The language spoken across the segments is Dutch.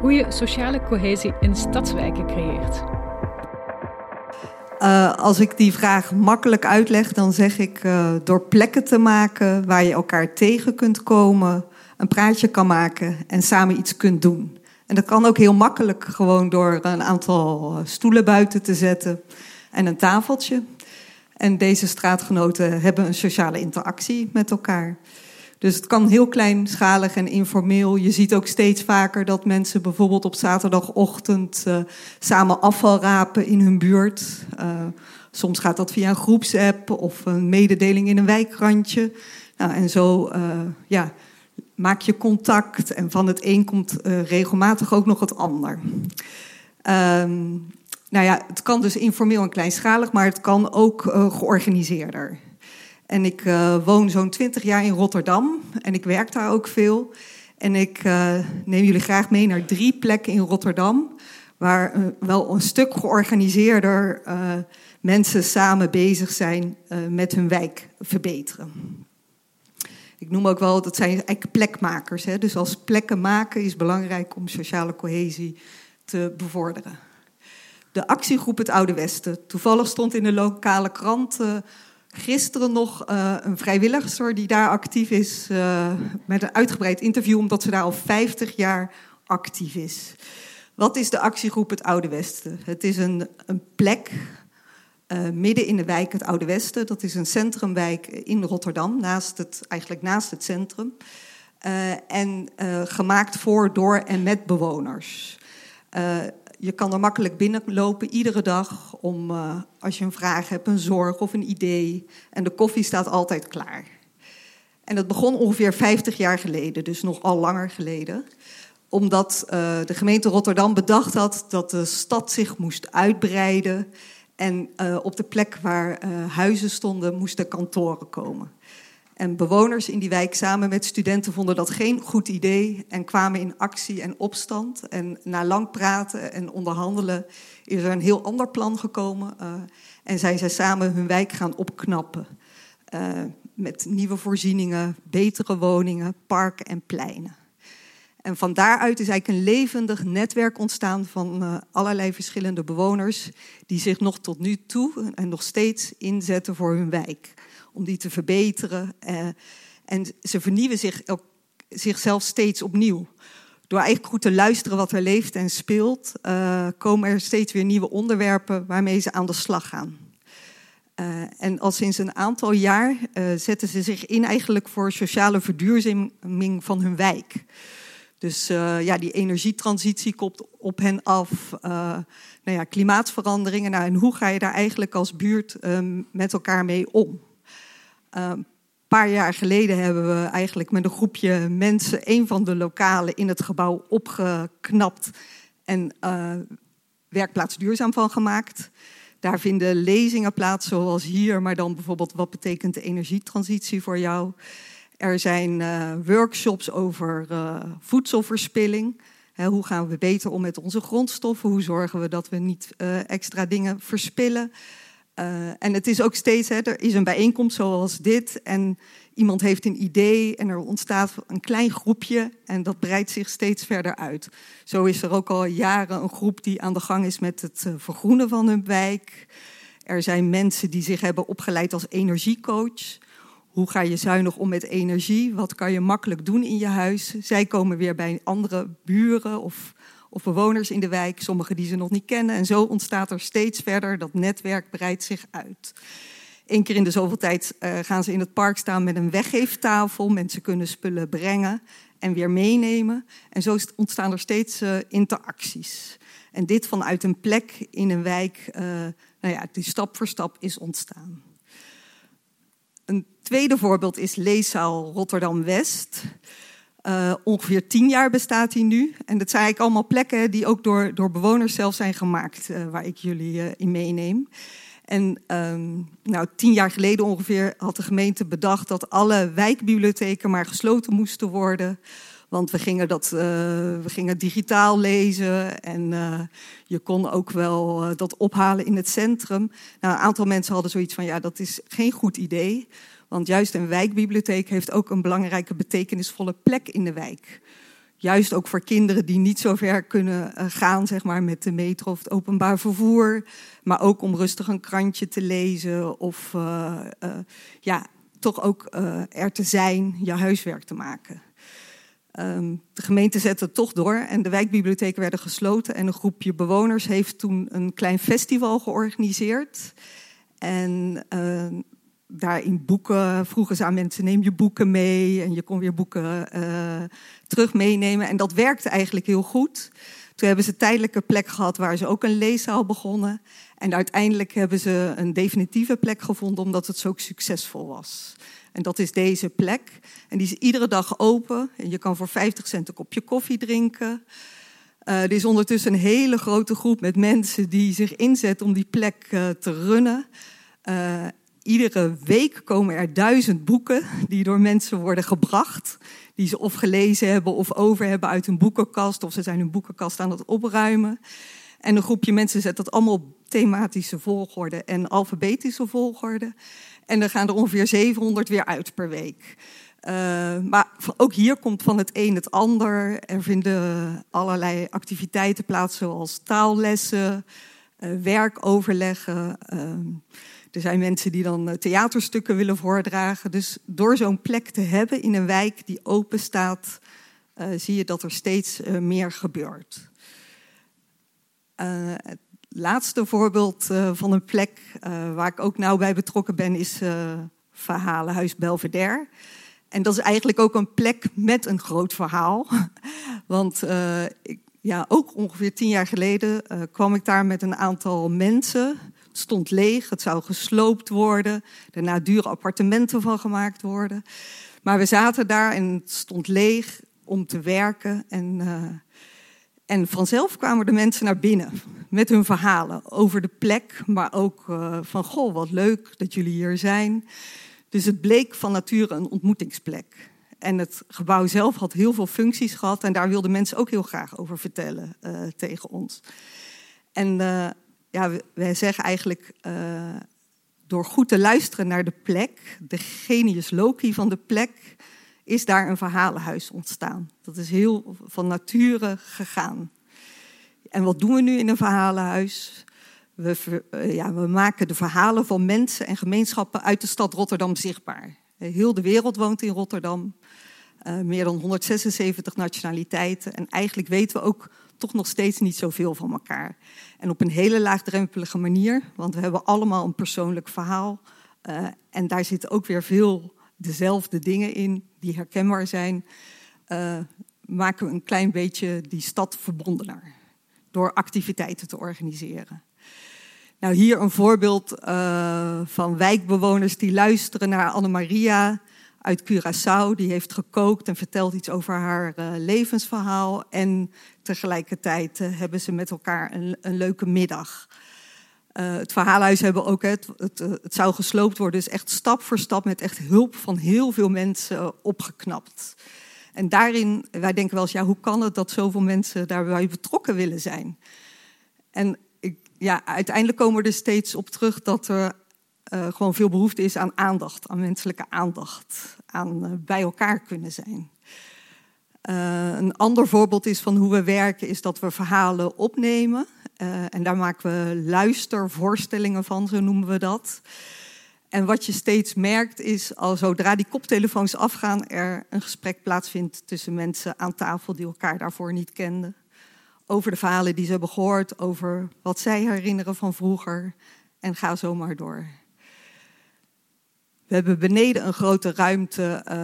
hoe je sociale cohesie in stadswijken creëert. Uh, als ik die vraag makkelijk uitleg, dan zeg ik uh, door plekken te maken waar je elkaar tegen kunt komen, een praatje kan maken en samen iets kunt doen. En dat kan ook heel makkelijk gewoon door een aantal stoelen buiten te zetten en een tafeltje. En deze straatgenoten hebben een sociale interactie met elkaar. Dus het kan heel kleinschalig en informeel. Je ziet ook steeds vaker dat mensen bijvoorbeeld op zaterdagochtend uh, samen afval rapen in hun buurt. Uh, soms gaat dat via een groepsapp of een mededeling in een wijkrandje. Nou, en zo uh, ja, maak je contact en van het een komt regelmatig ook nog het ander. Um, nou ja, het kan dus informeel en kleinschalig, maar het kan ook georganiseerder. En ik uh, woon zo'n twintig jaar in Rotterdam en ik werk daar ook veel. En ik uh, neem jullie graag mee naar drie plekken in Rotterdam, waar uh, wel een stuk georganiseerder mensen samen bezig zijn met hun wijk verbeteren. Ik noem ook wel, dat zijn eigenlijk plekmakers. Hè? Dus als plekken maken is belangrijk om sociale cohesie te bevorderen. De actiegroep Het Oude Westen. Toevallig stond in de lokale krant gisteren nog uh, een vrijwilligster die daar actief is uh, met een uitgebreid interview, omdat ze daar al 50 jaar actief is. Wat is de actiegroep Het Oude Westen? Het is een, een plek uh, midden in de wijk Het Oude Westen. Dat is een centrumwijk in Rotterdam, naast het, eigenlijk naast het centrum. en gemaakt voor, door en met bewoners je kan er makkelijk binnenlopen iedere dag om, uh, als je een vraag hebt, een zorg of een idee. En de koffie staat altijd klaar. En dat begon ongeveer 50 jaar geleden, dus nog al langer geleden. Omdat uh, de gemeente Rotterdam bedacht had dat de stad zich moest uitbreiden. En uh, op de plek waar huizen stonden, moesten kantoren komen. En bewoners in die wijk samen met studenten vonden dat geen goed idee en kwamen in actie en opstand. En na lang praten en onderhandelen is er een heel ander plan gekomen. Uh, en zijn zij samen hun wijk gaan opknappen. Uh, met nieuwe voorzieningen, betere woningen, parken en pleinen. En van daaruit is eigenlijk een levendig netwerk ontstaan van uh, allerlei verschillende bewoners. die zich nog tot nu toe en nog steeds inzetten voor hun wijk om die te verbeteren. Uh, en ze vernieuwen zich, zichzelf steeds opnieuw. Door eigenlijk goed te luisteren wat er leeft en speelt, uh, komen er steeds weer nieuwe onderwerpen waarmee ze aan de slag gaan. En al sinds een aantal jaar zetten ze zich in eigenlijk voor sociale verduurzaming van hun wijk. Dus ja, die energietransitie komt op hen af. nou ja, klimaatveranderingen. Nou, en hoe ga je daar eigenlijk als buurt met elkaar mee om? Een ehm, paar jaar geleden hebben we eigenlijk met een groepje mensen een van de lokalen in het gebouw opgeknapt en uh, werkplaats duurzaam van gemaakt. Daar vinden lezingen plaats, zoals hier, maar dan bijvoorbeeld wat betekent de energietransitie voor jou. Er zijn uh, workshops over uh, voedselverspilling. Hoe gaan we beter om met onze grondstoffen? Hoe zorgen we dat we niet extra dingen verspillen? En het is ook steeds, er is een bijeenkomst zoals dit en iemand heeft een idee en er ontstaat een klein groepje en dat breidt zich steeds verder uit. Zo is er ook al jaren een groep die aan de gang is met het vergroenen van hun wijk. Er zijn mensen die zich hebben opgeleid als energiecoach. Hoe ga je zuinig om met energie? Wat kan je makkelijk doen in je huis? Zij komen weer bij andere buren of of bewoners in de wijk, sommigen die ze nog niet kennen. En zo ontstaat er steeds verder, dat netwerk breidt zich uit. Eén keer in de zoveel tijd uh, gaan ze in het park staan met een weggeeftafel. Mensen kunnen spullen brengen en weer meenemen. En zo ontstaan er steeds uh, interacties. En dit vanuit een plek in een wijk, uh, nou ja, die stap voor stap is ontstaan. Een tweede voorbeeld is Leeszaal Rotterdam-West. Uh, ongeveer tien jaar bestaat hij nu. En dat zijn eigenlijk allemaal plekken die ook door, door bewoners zelf zijn gemaakt, uh, waar ik jullie uh, in meeneem. En um, nou, tien jaar geleden ongeveer had de gemeente bedacht dat alle wijkbibliotheken maar gesloten moesten worden. Want we gingen, dat, we gingen digitaal lezen en je kon ook wel dat ophalen in het centrum. Nou, een aantal mensen hadden zoiets van, ja, dat is geen goed idee. Want juist een wijkbibliotheek heeft ook een belangrijke, betekenisvolle plek in de wijk. Juist ook voor kinderen die niet zo ver kunnen eh, gaan, zeg maar, met de metro of het openbaar vervoer. Maar ook om rustig een krantje te lezen of ja, toch ook er te zijn, je huiswerk te maken. Um, de gemeente zette het toch door en de wijkbibliotheken werden gesloten. En een groepje bewoners heeft toen een klein festival georganiseerd. En daarin boeken, vroegen ze aan mensen, neem je boeken mee. En je kon weer boeken uh, terug meenemen. En dat werkte eigenlijk heel goed. Toen hebben ze tijdelijke plek gehad waar ze ook een leeszaal begonnen. En uiteindelijk hebben ze een definitieve plek gevonden omdat het zo succesvol was. En dat is deze plek. En die is iedere dag open. En je kan voor 50 cent een kopje koffie drinken. Uh, er is ondertussen een hele grote groep met mensen die zich inzetten om die plek uh, te runnen. Uh, Iedere week komen er duizend boeken die door mensen worden gebracht. Die ze of gelezen hebben of over hebben uit hun boekenkast. Of ze zijn hun boekenkast aan het opruimen. En een groepje mensen zet dat allemaal op thematische volgorde en alfabetische volgorde. En dan gaan er ongeveer 700 weer uit per week. Uh, maar ook hier komt van het een het ander. Er vinden allerlei activiteiten plaats, zoals taallessen, uh, werkoverleggen. Uh, er zijn mensen die dan eh, theaterstukken willen voordragen. Dus door zo'n plek te hebben in een wijk die open staat, uh, zie je dat er steeds uh, meer gebeurt. het laatste voorbeeld van een plek waar ik ook nauw bij betrokken ben, is Verhalenhuis Belvedere. En dat is eigenlijk ook een plek met een groot verhaal. Want ja, ook ongeveer tien jaar geleden kwam ik daar met een aantal mensen het stond leeg, het zou gesloopt worden. Daarna dure appartementen van gemaakt worden. Maar we zaten daar en het stond leeg om te werken. En, uh, en vanzelf kwamen de mensen naar binnen met hun verhalen over de plek. Maar ook uh, van, goh, wat leuk dat jullie hier zijn. Dus het bleek van nature een ontmoetingsplek. En het gebouw zelf had heel veel functies gehad. En daar wilden mensen ook heel graag over vertellen uh, tegen ons. En ja, wij zeggen eigenlijk uh, door goed te luisteren naar de plek, de genius loci van de plek, is daar een verhalenhuis ontstaan. Dat is heel van nature gegaan. En wat doen we nu in een verhalenhuis? We, uh, ja, we maken de verhalen van mensen en gemeenschappen uit de stad Rotterdam zichtbaar. Heel de wereld woont in Rotterdam. Uh, meer dan 176 nationaliteiten. En eigenlijk weten we ook toch nog steeds niet zoveel van elkaar. En op een hele laagdrempelige manier, want we hebben allemaal een persoonlijk verhaal. Uh, en daar zitten ook weer veel dezelfde dingen in die herkenbaar zijn. Uh, maken we een klein beetje die stad verbondener door activiteiten te organiseren. Nou, hier een voorbeeld uh, van wijkbewoners die luisteren naar Anne-Maria uit Curaçao. Die heeft gekookt en vertelt iets over haar uh, levensverhaal. En tegelijkertijd uh, hebben ze met elkaar een, een leuke middag. Uh, het verhaalhuis hebben ook, het, het, het, zou gesloopt worden, dus echt stap voor stap met echt hulp van heel veel mensen opgeknapt. En daarin, wij denken wel eens, ja, hoe kan het dat zoveel mensen daarbij betrokken willen zijn? En ik, ja, uiteindelijk komen we er steeds op terug dat er uh, gewoon veel behoefte is aan aandacht, aan menselijke aandacht, aan uh, bij elkaar kunnen zijn. Uh, een ander voorbeeld is van hoe we werken, is dat we verhalen opnemen. en daar maken we luistervoorstellingen van, zo noemen we dat. En wat je steeds merkt is, al zodra die koptelefoons afgaan, er een gesprek plaatsvindt tussen mensen aan tafel die elkaar daarvoor niet kenden. Over de verhalen die ze hebben gehoord, over wat zij herinneren van vroeger. En ga zo maar door. We hebben beneden een grote ruimte, uh,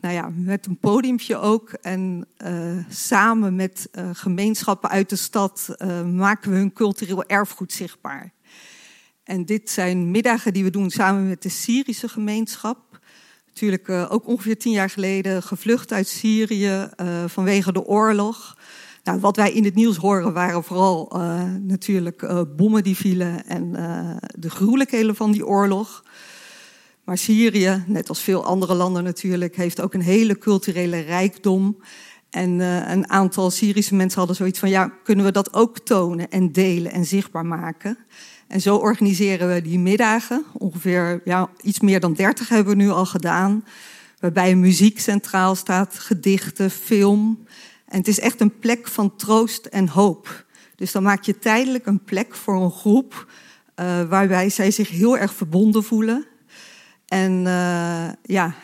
nou ja, met een podiumje ook. En uh, samen met uh, gemeenschappen uit de stad maken we hun cultureel erfgoed zichtbaar. En dit zijn middagen die we doen samen met de Syrische gemeenschap. Natuurlijk ook ongeveer tien jaar geleden gevlucht uit Syrië vanwege de oorlog. Nou, wat wij in het nieuws horen waren vooral natuurlijk bommen die vielen en de gruwelijkheden van die oorlog. Maar Syrië, net als veel andere landen natuurlijk, heeft ook een hele culturele rijkdom. En uh, een aantal Syrische mensen hadden zoiets van, ja, kunnen we dat ook tonen en delen en zichtbaar maken? En zo organiseren we die middagen. Ongeveer ja, iets meer dan 30 hebben we nu al gedaan. Waarbij muziek centraal staat, gedichten, film. En het is echt een plek van troost en hoop. Dus dan maak je tijdelijk een plek voor een groep uh, waarbij zij zich heel erg verbonden voelen. En uh, ja,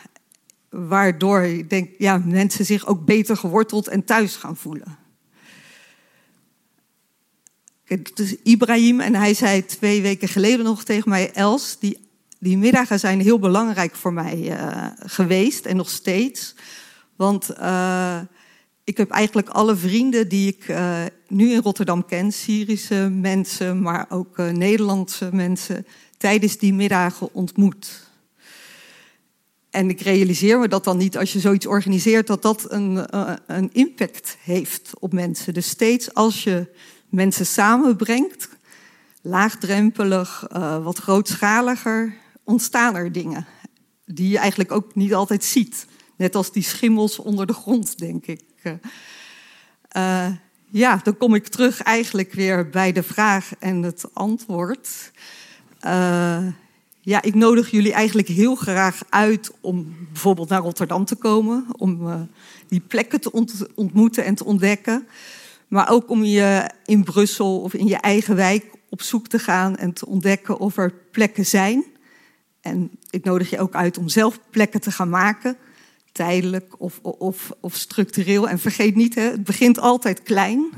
waardoor ik denk, ja, mensen zich ook beter geworteld en thuis gaan voelen. Het is Ibrahim en hij zei twee weken geleden nog tegen mij, Els, die, die middagen zijn heel belangrijk voor mij uh, geweest en nog steeds. Want uh, ik heb eigenlijk alle vrienden die ik nu in Rotterdam ken, Syrische mensen, maar ook Nederlandse mensen, tijdens die middagen ontmoet. En ik realiseer me dat dan niet als je zoiets organiseert, dat dat een, uh, een impact heeft op mensen. Dus steeds als je mensen samenbrengt, laagdrempelig, uh, wat grootschaliger, ontstaan er dingen die je eigenlijk ook niet altijd ziet. Net als die schimmels onder de grond, denk ik. Uh, ja, dan kom ik terug eigenlijk weer bij de vraag en het antwoord. Uh, ja, ik nodig jullie eigenlijk heel graag uit om bijvoorbeeld naar Rotterdam te komen, om uh, die plekken te ont ontmoeten en te ontdekken. Maar ook om je in Brussel of in je eigen wijk op zoek te gaan en te ontdekken of er plekken zijn. En ik nodig je ook uit om zelf plekken te gaan maken, tijdelijk of, of, of structureel. En vergeet niet, hè, het begint altijd klein.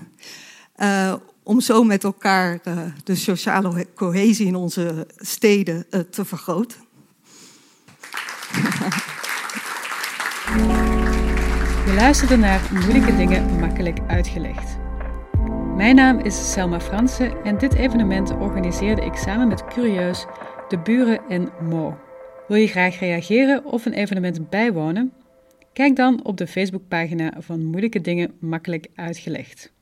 Uh, om zo met elkaar uh, de sociale cohesie in onze steden uh, te vergroten. Je luisterde naar Moeilijke Dingen Makkelijk Uitgelegd. Mijn naam is Selma Fransen en dit evenement organiseerde ik samen met Curieus, de buren en Mo. Wil je graag reageren of een evenement bijwonen? Kijk dan op de Facebookpagina van Moeilijke Dingen Makkelijk Uitgelegd.